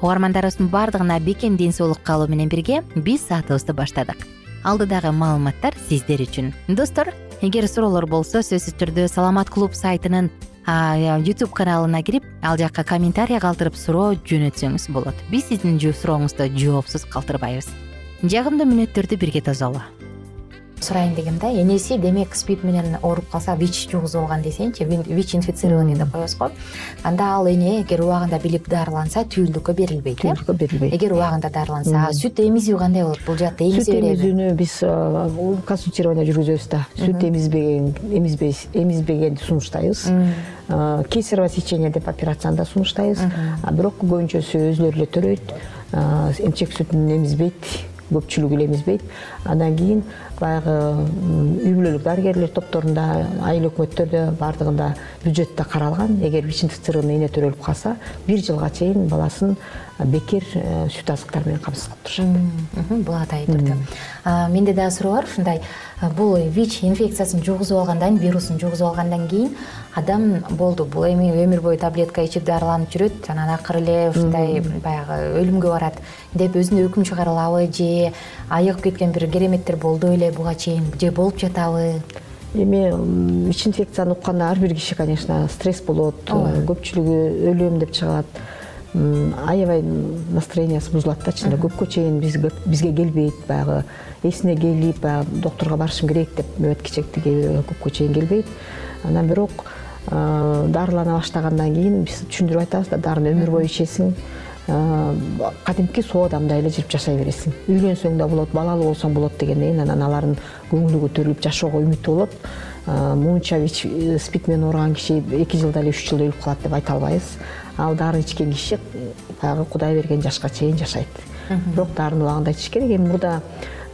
угармандарыбыздын баардыгына бекем ден соолук каалоо менен бирге биз саатыбызды баштадык. Алдыдагы маалыматтар сиздер үчүн. Достор эгер суроолор болсо сөзсүз түрдө саламат клуб сайтынын ютуб каналына кирип ал жакка комментарий калтырып суроо жөнөтсөңүз болот. Биз сиздин сурооңузду жоопсуз калтырбайбыз. Жагымдуу мүнөттөрдү бирге тосолу сурайын дегем да энеси демек спид менен ооруп калса вич жугузуп алган десейинчи вич инфицированный деп коебуз го. Анда ал эне эгер убагында билип дарыланса түйүлдүккө берилбейт э? Түйүлдүккө берилбейт. Эгер убагында дарыланса сүт эмизүү кандай болот? Бул жаатта эмизе береби сүт эмизүүнү биз консультирование жүргүзөбүз да. Сүт эмизбеген эмизбегенди сунуштайбыз. Кесарево сечение деп операцияны да сунуштайбыз. Бирок көбүнчөсү өзүлөрү эле төрөйт. Эмчек сүтүн эмизбейт көпчүлүгү эле эмизбейт андан кийин баягы үй бүлөлүк дарыгерлер топторунда айыл өкмөттөрдө баардыгында бюджетте каралган. Эгер вич инфицированный эне төрөлүп калса бир жылга чейин баласын бекер э, сүт азыктар менен камсыз кылып турушат бул атайын турду менде дагы суроо бар ушундай. Бул вич инфекциясын жугузуп алгандан вирусун жугузуп алгандан кийин адам болду. Бул эми өмүр бою таблетка ичип дарыланып жүрөт анан акыры эле ушундай баягы өлүмгө барат деп өзүнө өкүм чыгарылабы же айыгып кеткен бир кереметтер болду беле буга чейин же болуп жатабы? Эми вич инфекцияны укканда ар бир киши конечно стресс болот көпчүлүгү өлөм деп чыгат аябай настроениясы бузулат да чынында көпкө чейин бизге келбейт баягы эсине келип баягы доктурга барышым керек деп мөбөт кечектиги көпкө чейин келбейт. Анан бирок дарылана баштагандан кийин биз түшүндүрүп айтабыз да дарыны өмүр бою ичесиң кадимки соо адамдай эле жирип жашай бересиң. Үйлөнсөң да болот балалуу болсоң болот дегенден кийин анан алардын көңүлү көтөрүлүп жашоого үмүтү болот. Мынча вич спид менен ооруган киши эки жылда эле үч жылда өлүп калат деп айта албайбыз ал дарыны ичкен киши баягы кудай берген жашка чейин жашайт. Бирок дарыны убагында ичиш керек. Эми мурда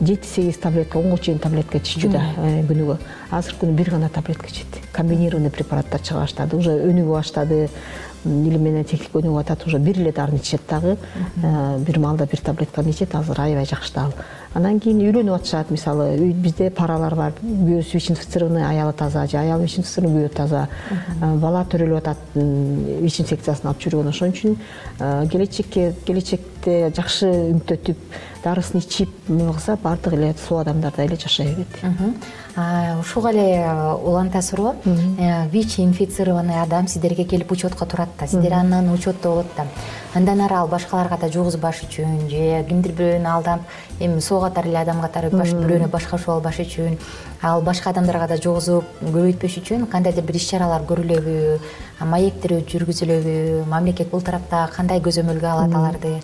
жети сегиз таблетка онго чейин таблетка иччү да э, күнүгө. Азыркы күнү бир гана таблетка ичет. Комбинированный препараттар чыга баштады. Уже өнүгүп баштады. Илим менен техника өнүгүп атат. Уже бир эле дарыны ичишет дагы. Э, бир маалда бир таблетканы ичет. Азыр аябай жакшы анан кийин үйлөнүп атышат мисалы бизде паралар бар. Күйөөсү вич инфицированный аялы таза же аял вич инфицированный күйөө таза. Э, бала төрөлүп атат вич инфекциясын алып жүргөн. Ошон үчүн келечекке келечекте жакшы үмүттөтүп дарысын ичип эме кылса баардык эле соо адамдардай эле жашай берет. Ушуга эле уланта суроо э, вич инфицированный адам сиздерге келип учетко турат да. Сиздер анан учетто болот да. Андан ары ал башкаларга да жугузбаш үчүн же кимдир бирөөнү алдап эми катары эле адам катары бирөөнү башкачу албаш үчүн ал башка адамдарга да жугузуп көбөйтпөш үчүн кандайдыр бир иш чаралар көрүлөбү маектир жүргүзүлөбү мамлекет бул тарапта кандай көзөмөлгө алат аларды?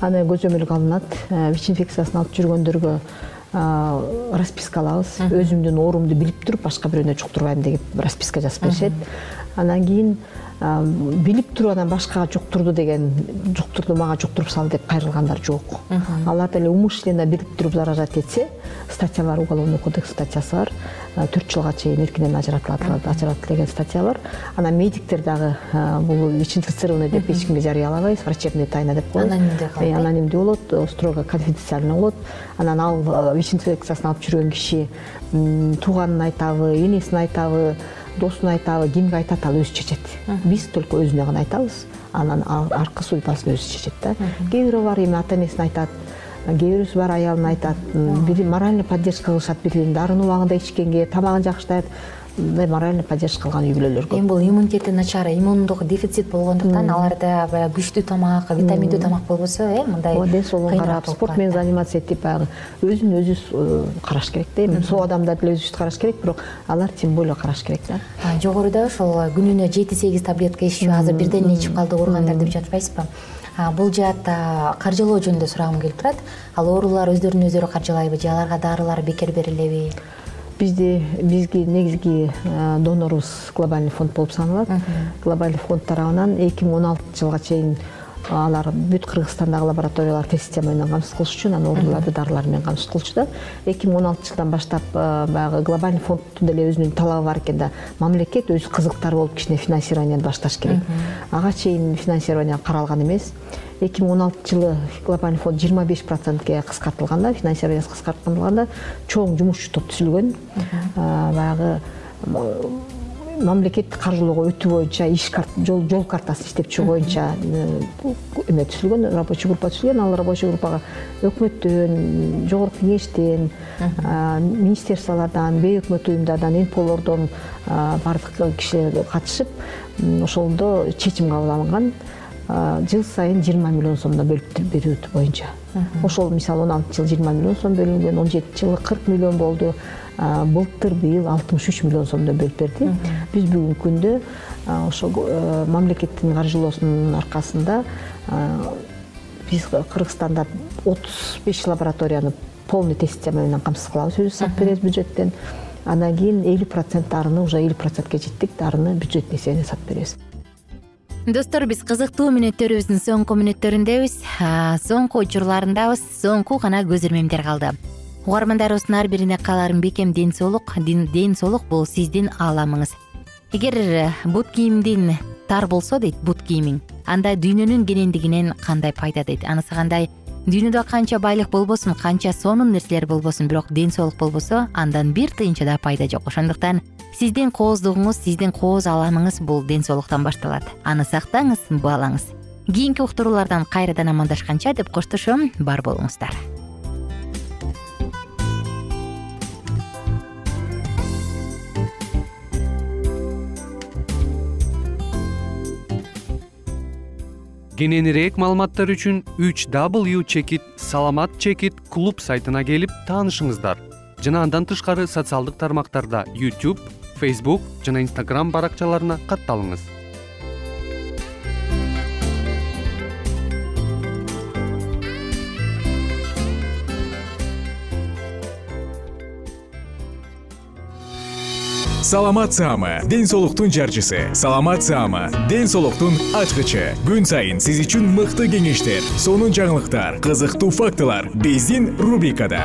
Аны көзөмөлгө алынат. Э, вич инфекциясын алып жүргөндөргө расписка алабыз өзүмдүн оорумду билип туруп башка бирөөнө жуктурбайм деп расписка жазып беришет. Анан кийин билип туруп анан башкага жуктурду деген жуктурду мага жуктуруп сал деп кайрылгандар жок. Алар деле умышленно билип туруп заражать этсе статья бар уголовный кодекс статьясы бар. Төрт жылга чейин эркинен ажыратылат ажыратылат деген статья бар анан медиктер дагы бул вич инфицированный деп эч кимге жарыялабайбыз врачебная тайна деп коебуз калат анонимдүү болот строго конфиденциальный болот. Анан ал вич инфекциясын алып жүргөн киши тууганын айтабы энесин айтабы досуна айтабы кимге айтат ал өзү чечет. Биз только өзүнө гана айтабыз. Анан аркы судьбасын өзү чечет да. Кээ бирөө бар эми ата энесине айтат кээ бирөөсү бар аялына айтат бир моральный поддержка кылышат бири бирин дарыны убагында ичкенге тамагын жакшытайт мындай моральный поддержка кылган үй бүлөлөр көп эми бул иммунитети начар иммундук дефицит болгондуктан аларда баягы күчтүү тамак витаминдүү тамак болбосо э мындай ооба ден соолугун карап спорт менен заниматься этип баягы өзүн өзү э, караш керек да эми соо адамдар деле өзүбүздү караш керек бирок алар тем более караш керек да. Жогоруда ошол күнүнө жети сегиз таблетка иччү азыр бирден эле ичип калды ооругандар деп жатпайсызбы? Бул жаатта каржылоо жөнүндө сурагым келип турат. Ал оорулар өздөрүн өздөрү каржылайбы же аларга дарылар бекер берилеби бизди бизги негизги донорубуз глобальный фонд болуп саналат. Глобальный фонд тарабынан эки миң он алтынчы жылга чейин алар бүт кыргызстандагы лабораториялар тест система менен камсыз кылыш үчүн анан ооруларды дарылар менен камсыз кылчу да. Эки миң он алтынчы жылдан баштап баягы глобальный фонддун деле өзүнүн талабы бар экен да. Мамлекет өзү кызыктар болуп кичине финансированияны башташ керек. Ага чейин финансирование каралган эмес эки миң он алтынчы жылы глобальный фонд жыйырма беш процентке кыскартылган да финансированиясы кыскартылганда чоң жумушчу топ түзүлгөн. Баягы мамлекеттик каржылоого өтүү боюнча иш жол картасын иштеп чыгуу боюнча э, эме түзүлгөн. Рабочий группа түзүлгөн. Ал рабочий группага өкмөттөн жогорку кеңештен министерстволордон бейөкмөт уюмдардан нполордон баардык кишилер катышып ошондо чечим кабыл алынган жыл сайын жыйырма миллион сомдон бөлүп берүү боюнча. Ошол мисалы он алтынчы жылы жыйырма миллион сом бөлүнгөн он жетинчи жылы кырк миллион болду. Былтыр быйыл алтымыш үч миллион сомдон бөлүп берди. Биз бүгүнкү күндө ошол э, мамлекеттин каржылоосунун аркасында биз кыргызстанда отуз беш лабораторияны полный тест менен камсыз кылабыз. Өзүбүз сатып беребиз бюджеттен. Андан кийин элүү процент дарыны уже элүү процентке жеттик дарыны бюджеттин эсебинен сатып беребиз достор биз кызыктуу мүнөттөрүбүздүн соңку мүнөттөрүндөбүз соңку учурларындабыз. Соңку гана көз ирмемдер калды. Угармандарыбыздын ар бирине кааларым бекем ден соолук ден соолук бул сиздин ааламыңыз эгер бут кийимдин тар болсо дейт бут кийимиң анда дүйнөнүн кенендигинен кандай пайда дейт? Анысы кандай? Дүйнөдө канча байлык болбосун канча сонун нерселер болбосун бирок ден соолук болбосо андан бир тыйынча да пайда жок. Ошондуктан сиздин кооздугуңуз сиздин кооз ааламыңыз бул ден соолуктан башталат. Аны сактаңыз баалаңыз кийинки уктуруулардан кайрадан амандашканча деп коштошом бар болуңуздар. Кененирээк маалыматтар үчүн үч w чекит саламат чекит клуб сайтына келип таанышыңыздар жана андан тышкары социалдык тармактарда youtube facebook жана instagram баракчаларына катталыңыз. Саламат саама ден соолуктун жарчысы. Саламат саама ден соолуктун ачкычы. Күн сайын сиз үчүн мыкты кеңештер сонун жаңылыктар кызыктуу фактылар. Биздин рубрикада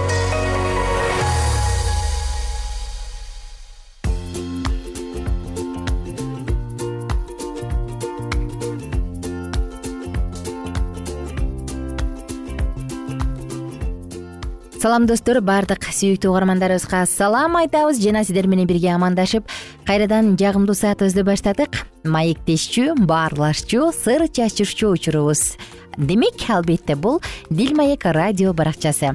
салам достор. Баардык сүйүктүү угармандарыбызга салам айтабыз. Жана сиздер менен бирге амандашып кайрадан жагымдуу саатыбызды баштадык. Маектешчү баарлашчу сыр чачышчу учурубуз демек албетте бул дил маек радио баракчасы.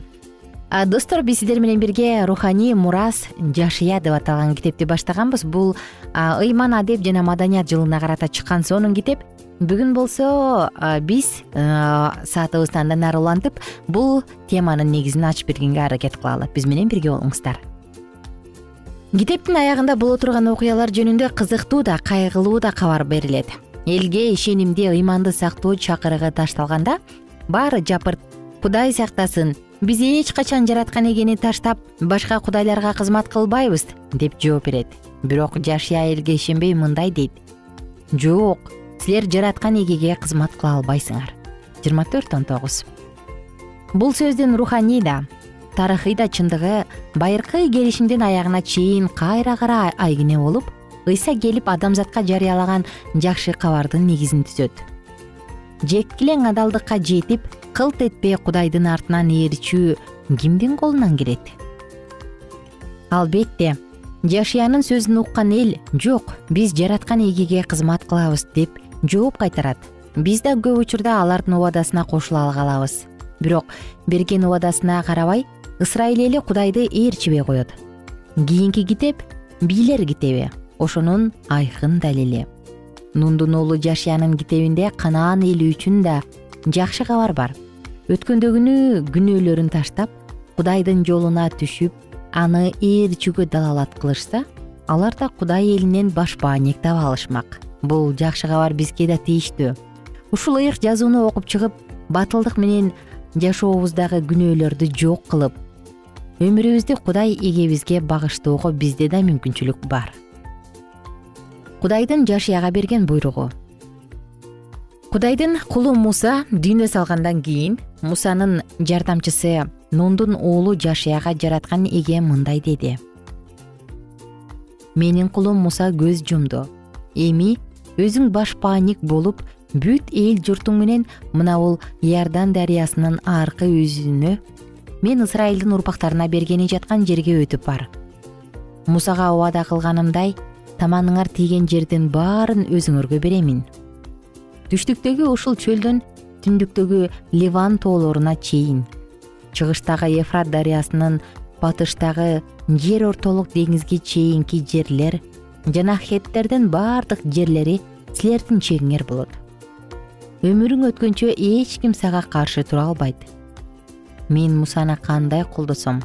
Достор биз сиздер менен бирге руханий мурас жашыя деп аталган китепти баштаганбыз. Бул ыйман адеп жана маданият жылына карата чыккан сонун китеп бүгүн болсо биз саатыбызды андан ары улантып бул теманын негизин ачып бергенге аракет кылалы биз менен бирге болуңуздар. Китептин аягында боло турган окуялар жөнүндө кызыктуу да кайгылуу да кабар берилет. Элге ишенимди ыйманды сактоо чакырыгы ташталганда баары жапырт кудай сактасын. Биз эч качан жараткан эгени таштап башка кудайларга кызмат кылбайбыз деп жооп берет. Бирок жашия элге ишенбей мындай дейт. Жок силер жараткан эгеге кызмат кыла албайсыңар. Жыйырма төрт он тогуз. Бул сөздүн руханий да тарыхый да чындыгы байыркы келишимдин аягына чейин кайра кайра айгине болуп ыйса келип адамзатка жарыялаган жакшы кабардын негизин түзөт. Жеккилең адалдыкка жетип кылт этпей кудайдын артынан ээрчүү кимдин колунан келет? Албетте жашиянын сөзүн уккан эл жок биз жараткан эгеге кызмат кылабыз деп жооп кайтарат. Биз да көп учурда алардын убадасына кошула калабыз бирок берген убадасына карабай ысрайыл эли кудайды ээрчибей коет. Кийинки китеп бийлер китеби ошонун айкын далили. Нундун уулу жашиянын китебинде канаан эли үчүн да жакшы кабар бар. Өткөндөгүнү күнөөлөрүн таштап кудайдын жолуна түшүп аны ээрчүүгө далалат кылышса алар да кудай элинен башбаанек таба алышмак бул жакшы кабар бизге да тийиштүү. Ушул ыйык жазууну окуп чыгып батылдык менен жашообуздагы күнөөлөрдү жок кылып өмүрүбүздү кудай эгебизге багыштоого бизде да мүмкүнчүлүк бар. Кудайдын жашияга берген буйругу. Кудайдын кулу муса дүйнө салгандан кийин мусанын жардамчысы нундун уулу жашияга жараткан эге мындай деди. Менин кулум муса көз жумду. Эми өзүң башпааник болуп бүт эл журтуң менен мына бул иордан дарыясынын аркы өзүнө мен ысрайылдын урпактарына бергени жаткан жерге өтүп бар. Мусага убада кылганымдай таманыңар тийген жердин баарын өзүңөргө беремин. Түштүктөгү ушул чөлдөн түндүктөгү ливан тоолоруна чейин чыгыштагы ефрат дарыясынын батыштагы жер ортолук деңизге чейинки жерлер жана хеттердин баардык жерлери силердин чегиңер болот. Өмүрүң өткөнчө эч ким сага каршы тура албайт. Мен мусаны кандай колдосом?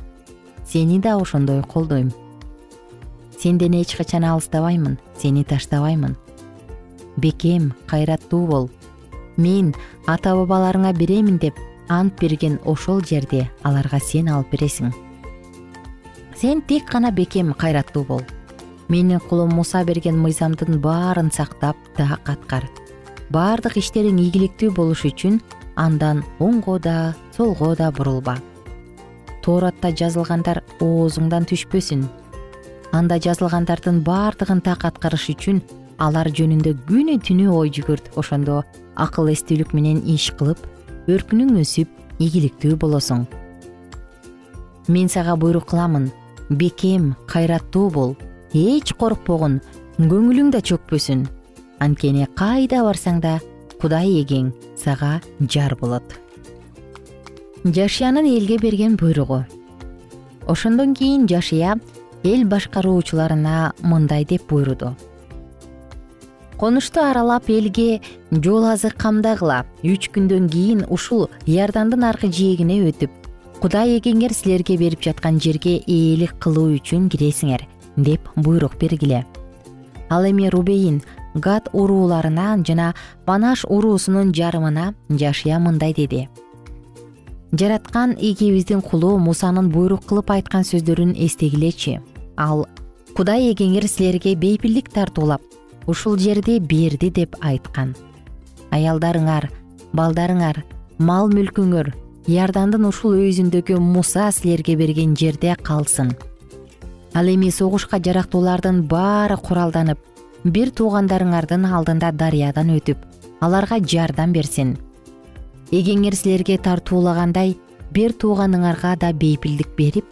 Сени да ошондой колдойм. Сенден эч качан алыстабаймын сени таштабаймын. Бекем кайраттуу бол. Мен ата бабаларыңа беремин деп ант берген ошол жерди аларга сен алып бересиң. Сен тек гана бекем кайраттуу бол менин кулум муса берген мыйзамдын баарын сактап так аткар баардык иштериң ийгиликтүү болуш үчүн андан оңго да солго да бурулба. Тооратта жазылгандар оозуңдан түшпөсүн. Анда жазылгандардын баардыгын так аткарыш үчүн алар жөнүндө күнү түнү ой жүгүрт ошондо акыл эстүүлүк менен иш кылып өркүнүң өсүп ийгиликтүү болосуң. Мен сага буйрук кыламын. Бекем кайраттуу бол эч коркпогун көңүлүң да чөкпөсүн. Анткени кайда барсаң да кудай эгең сага жар болот. Жашиянын элге берген буйругу. Ошондон кийин жашия эл башкаруучуларына мындай деп буйруду. Конушту аралап элге жол азык камдагыла үч күндөн кийин ушул иордандын аркы жээгине өтүп кудай эгеңер силерге берип жаткан жерге ээлик кылуу үчүн киресиңер деп буйрук бергиле. Ал эми рубейин гад урууларына жана банаш уруусунун жарымына жашия мындай деди. Жараткан экибиздин кулу мусанын буйрук кылып айткан сөздөрүн эстегилечи. Ал кудай эгеңер силерге бейпилдик тартуулап ушул жерди берди деп айткан. Аялдарыңар балдарыңар мал мүлкүңөр иордандын ушул өйүзүндөгү муса силерге берген жерде калсын ал эми согушка жарактуулардын баары куралданып бир туугандарыңардын алдында дарыядан өтүп аларга жардам берсин. Эгеңер силерге тартуулагандай бир тууганыңарга да бейпилдик берип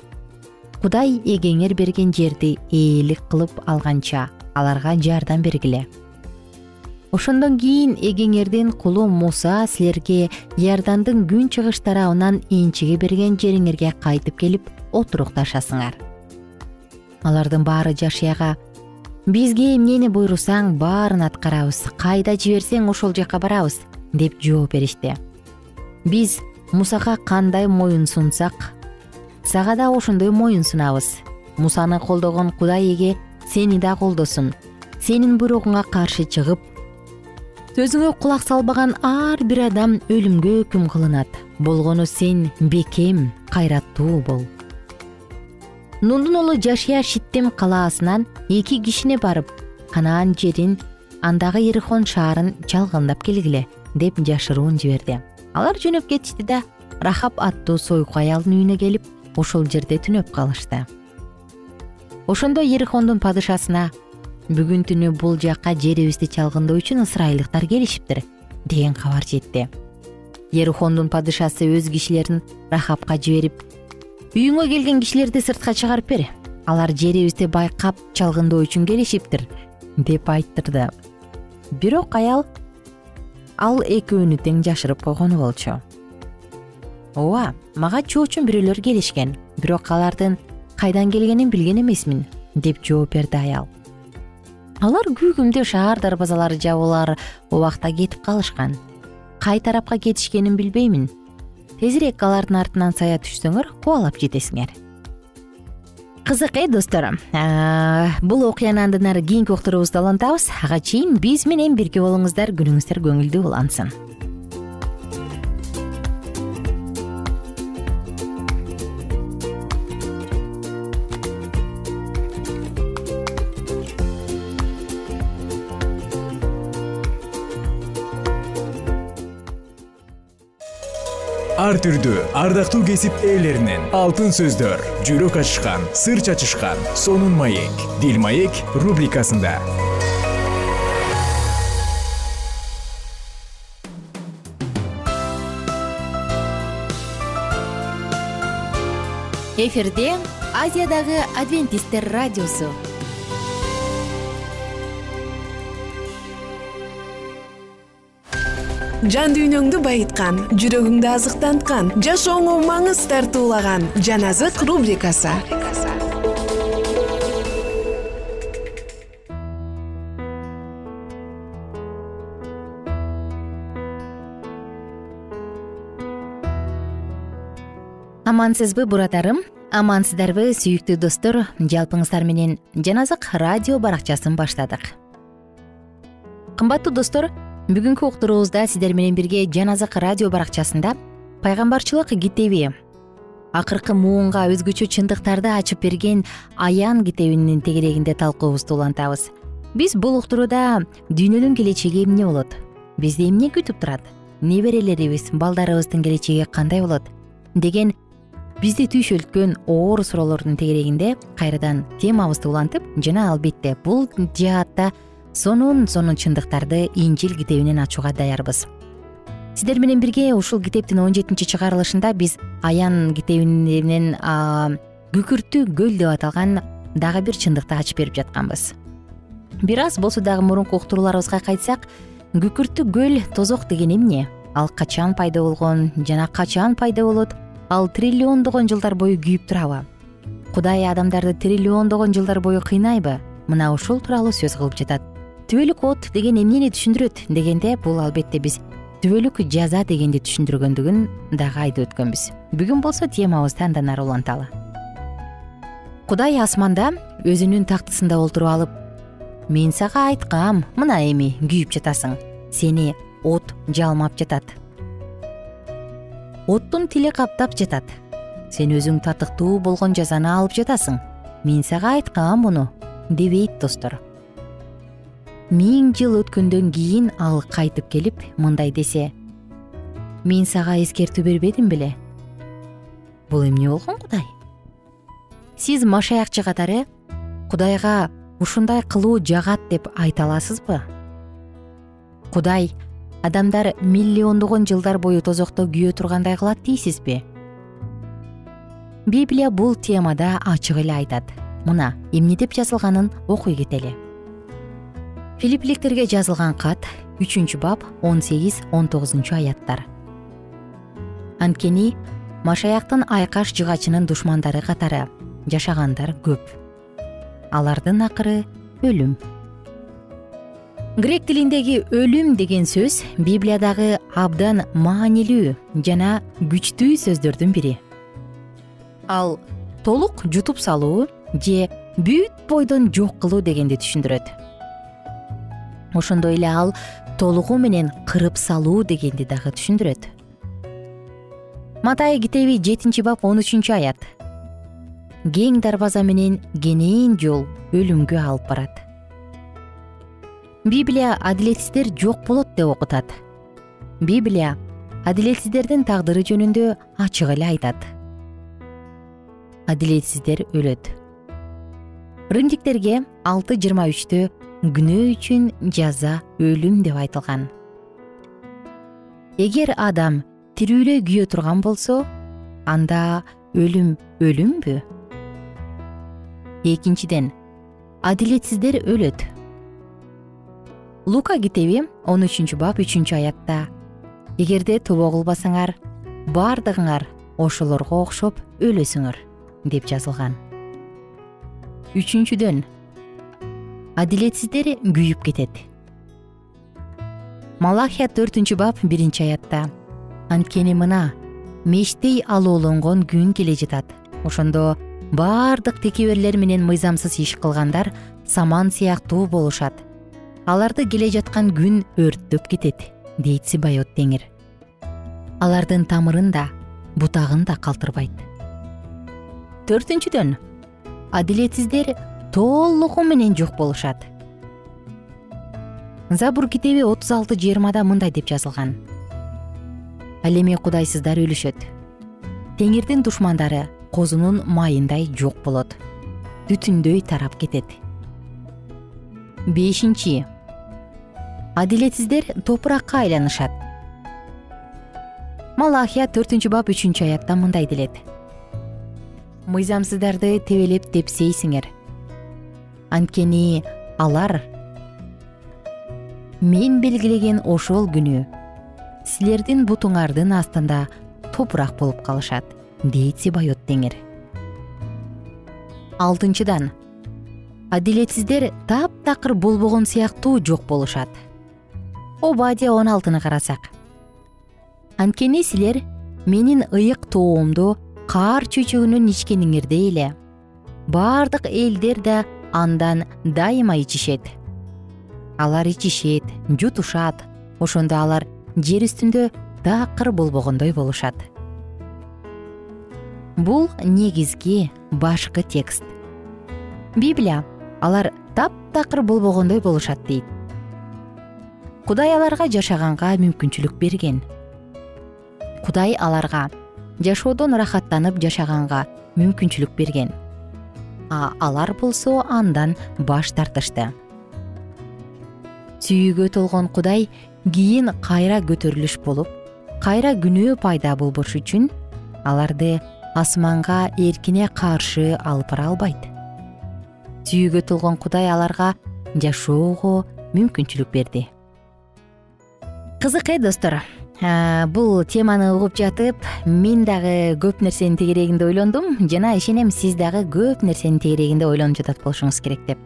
кудай эгеңер берген жерди ээлик кылып алганча аларга жардам бергиле. Ошондон кийин эгеңердин кулу муса силерге иордандын күн чыгыш тарабынан энчиге берген жериңерге кайтып келип отурукташасыңар алардын баары жашияга бизге эмнени буйрусаң баарын аткарабыз кайда жиберсең ошол жака барабыз деп жооп беришти. Биз мусага кандай моюн сунсак? Сага да ошондой моюн сунабыз. Мусаны колдогон кудай эге сени да колдосун. Сенин буйругуңа каршы чыгып сөзүңө кулак салбаган ар бир адам өлүмгө өкүм кылынат. Болгону сен бекем кайраттуу бол нундун уулу жашия шиттим калаасынан эки кишине барып канаан жерин андагы ирихон шаарын чалгындап келгиле деп жашыруун жиберди. Алар жөнөп кетишти да рахап аттуу сойку аялдын үйүнө келип ошол жерде түнөп калышты. Ошондо ерихондун падышасына бүгүн түнү бул жакка жерибизди чалгындоо үчүн ысрайылдыктар келишиптир деген кабар жетти. Ерихондун падышасы өз кишилерин рахапка жиберип үйүңө келген кишилерди сыртка чыгарып бер алар жерибизди байкап чалгындоо үчүн келишиптир деп айттырды. Бирок аял ал экөөнү тең жашырып койгону болчу. Ооба мага чоочун бирөөлөр келишкен бирок алардын кайдан келгенин билген эмесмин деп жооп берди аял. Алар күүгүмдүү шаар дарбазалары жабылар убакта кетип калышкан. Кай тарапка кетишкенин билбеймин тезирээк алардын артынан сая түшсөңөр кубалап жетесиңер. Кызык э достор? Бул окуяны андан ары кийинки уктуруубузда улантабыз ага чейин биз менен бирге болуңуздар күнүңүздөр көңүлдүү улансын ар түрдүү ардактуу кесип ээлеринен алтын сөздөр жүрөк ачышкан сыр чачышкан сонун маек дил маек рубрикасында. Эфирде азиядагы адвентисттер радиосу. Жан дүйнөңдү жүрөгүңдү азыктанткан жашооңо маңыз тартуулаган жан азык рубрикасы. Амансызбы бурадарым амансыздарбы сүйүктүү достор. Жалпыңыздар менен жан азык радио баракчасын баштадык. Кымбаттуу достор бүгүнкү уктуруубузда сиздер менен бирге жаназык радио баракчасында пайгамбарчылык китеби акыркы муунга өзгөчө чындыктарды ачып берген аян китебинин тегерегинде талкуубузду улантабыз биз бул уктурууда дүйнөнүн келечеги эмне болот? Бизди эмне күтүп турат? Неберелерибиз балдарыбыздын келечеги кандай болот? Деген бизди түйшөлткөн оор суроолордун тегерегинде кайрадан темабызды улантып жана албетте бул жаатта сонун сонун чындыктарды инжил китебинен ачууга даярбыз. Сиздер менен бирге ушул китептин он жетинчи чыгарылышында биз аян китебинен күкүрттүү көл деп аталган дагы бир чындыкты ачып берип жатканбыз. Бир аз болсо дагы мурунку уктурууларыбызга кайтсак күкүрттүү көл тозок деген эмне? Ал качан пайда болгон жана качан пайда болот? Ал триллиондогон жылдар бою күйүп турабы? Кудай адамдарды триллиондогон жылдар бою кыйнайбы? Мына ушул тууралуу сөз кылып жатат түбөлүк от деген эмнени түшүндүрөт дегенде бул албетте биз түбөлүк жаза дегенди түшүндүргөндүгүн дагы айтып өткөнбүз. Бүгүн болсо темабызды андан ары уланталы кудай асманда өзүнүн тактысында олтуруп алып мен сага айткам мына эми күйүп жатасың сени от жалмап жатат оттун тили каптап жатат. Сен өзүң татыктуу болгон жазаны алып жатасың. Мен сага айткам муну дебейт достор миң жыл өткөндөн кийин ал кайтып келип мындай десе. Мен сага эскертүү бербедим беле. Бул эмне болгон кудай? Сиз машаякчы катары кудайга ушундай кылуу жагат деп айта аласызбы? Кудай адамдар миллиондогон жылдар бою тозокто күйө тургандай кылат дейсизби? Библия бул темада ачык эле айтат. Мына эмне деп жазылганын окуй кетели филиппиликтерге жазылган кат үчүнчү бап он сегиз он тогузунчу аяттар. Анткени машаяктын айкаш жыгачынын душмандары катары жашагандар көп. Алардын акыры өлүм. Грек тилиндеги өлүм деген сөз библиядагы абдан маанилүү жана күчтүү сөздөрдүн бири. Ал толук жутуп салуу же бүт бойдон жок кылуу дегенди түшүндүрөт ошондой эле ал толугу менен кырып салуу дегенди дагы түшүндүрөт. Матай китеби жетинчи бап он үчүнчү аят. Кең дарбаза менен кенен жол өлүмгө алып барат. Библия адилетсиздер жок болот деп окутат. Библия адилетсиздердин тагдыры жөнүндө ачык эле айтат. Адилетсиздер өлөт. Римдиктерге алты жыйырма үчтө күнөө үчүн жаза өлүм деп айтылган. Эгер адам тирүүлөй күйө турган болсо анда өлүм өлүмбү? Экинчиден адилетсиздер өлөт. Лука китеби он үчүнчү бап үчүнчү аятта эгерде тобо кылбасаңар баардыгыңар ошолорго окшоп өлөсүңөр деп жазылган. Үчүнчүдөн адилетсиздер күйүп кетет. Малахия төртүнчү бап биринчи аятта. Анткени мына мечтей алоолонгон күн келе жатат. Ошондо баардык текеберлер менен мыйзамсыз иш кылгандар саман сыяктуу болушат. Аларды келе жаткан күн өрттөп кетет дейт сибайот теңир. Алардын тамырын да бутагын да калтырбайт. Төртүнчүдөн. Адилетсиздер толугу менен жок болушат. Забур китеби отуз алты жыйырмада мындай деп жазылган. Ал эми кудайсыздар өлүшөт. Теңирдин душмандары козунун майындай жок болот. Түтүндөй тарап кетет. Бешинчи. Адилетсиздер топуракка айланышат. Малахия төртүнчү бап үчүнчү аятта мындай делет. Мыйзамсыздарды тебелеп тепсейсиңер анткени алар мен белгилеген ошол күнү силердин бутуңардын астында топурак болуп калышат дейт сибайот теңир. Алтынчыдан адилетсиздер таптакыр болбогон сыяктуу жок болушат. Обадия он алтыны карасак. Анткени силер менин ыйык тоомду каар чөйчөгүнөн ичкениңердей эле. Баардык элдер да андан дайыма ичишет. Алар ичишет жутушат. Ошондо алар жер үстүндө такыр болбогондой болушат. Бул негизги башкы текст. Библия алар таптакыр болбогондой болушат дейт. Кудай аларга жашаганга мүмкүнчүлүк берген. Кудай аларга жашоодон ырахаттанып жашаганга мүмкүнчүлүк берген алар болсо андан баш тартышты. Сүйүүгө толгон кудай кийин кайра көтөрүлүш болуп кайра күнөө пайда болбош үчүн аларды асманга эркине каршы алып бара албайт. Сүйүүгө толгон кудай аларга жашоого мүмкүнчүлүк берди. Кызык э достор бул теманы угуп жатып мен дагы көп нерсенин тегерегинде ойлондум жана ишенем сиз дагы көп нерсенин тегерегинде ойлонуп жатат болушуңуз керек деп.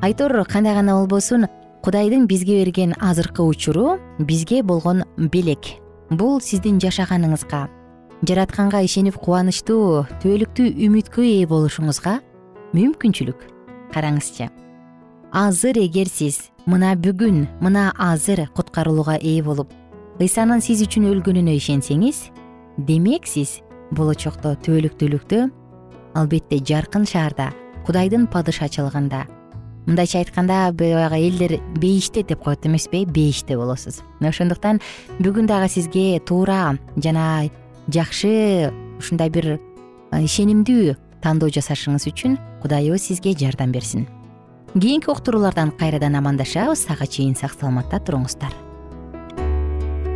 Айтор кандай гана болбосун кудайдын бизге берген азыркы учуру бизге болгон белек. Бул сиздин жашаганыңызга жаратканга ишенип кубанычтуу түбөлүктүү үмүткө ээ болушуңузга мүмкүнчүлүк. Караңызчы. Азыр эгер сиз мына бүгүн мына азыр куткарылууга ээ болуп ыйсанын сиз үчүн өлгөнүнө ишенсеңиз демек сиз болочокто түбөлүктүүлүктө албетте жаркын шаарда кудайдын падышачылыгында мындайча айтканда баягы элдер бейиште деп коет эмеспи бейиште болосуз. Мына ошондуктан бүгүн дагы сизге туура жана жакшы ушундай бир ишенимдүү тандоо жасашыңыз үчүн кудайыбыз сизге жардам берсин. Кийинки уктуруулардан кайрадан амандашабыз ага чейин сак саламатта туруңуздар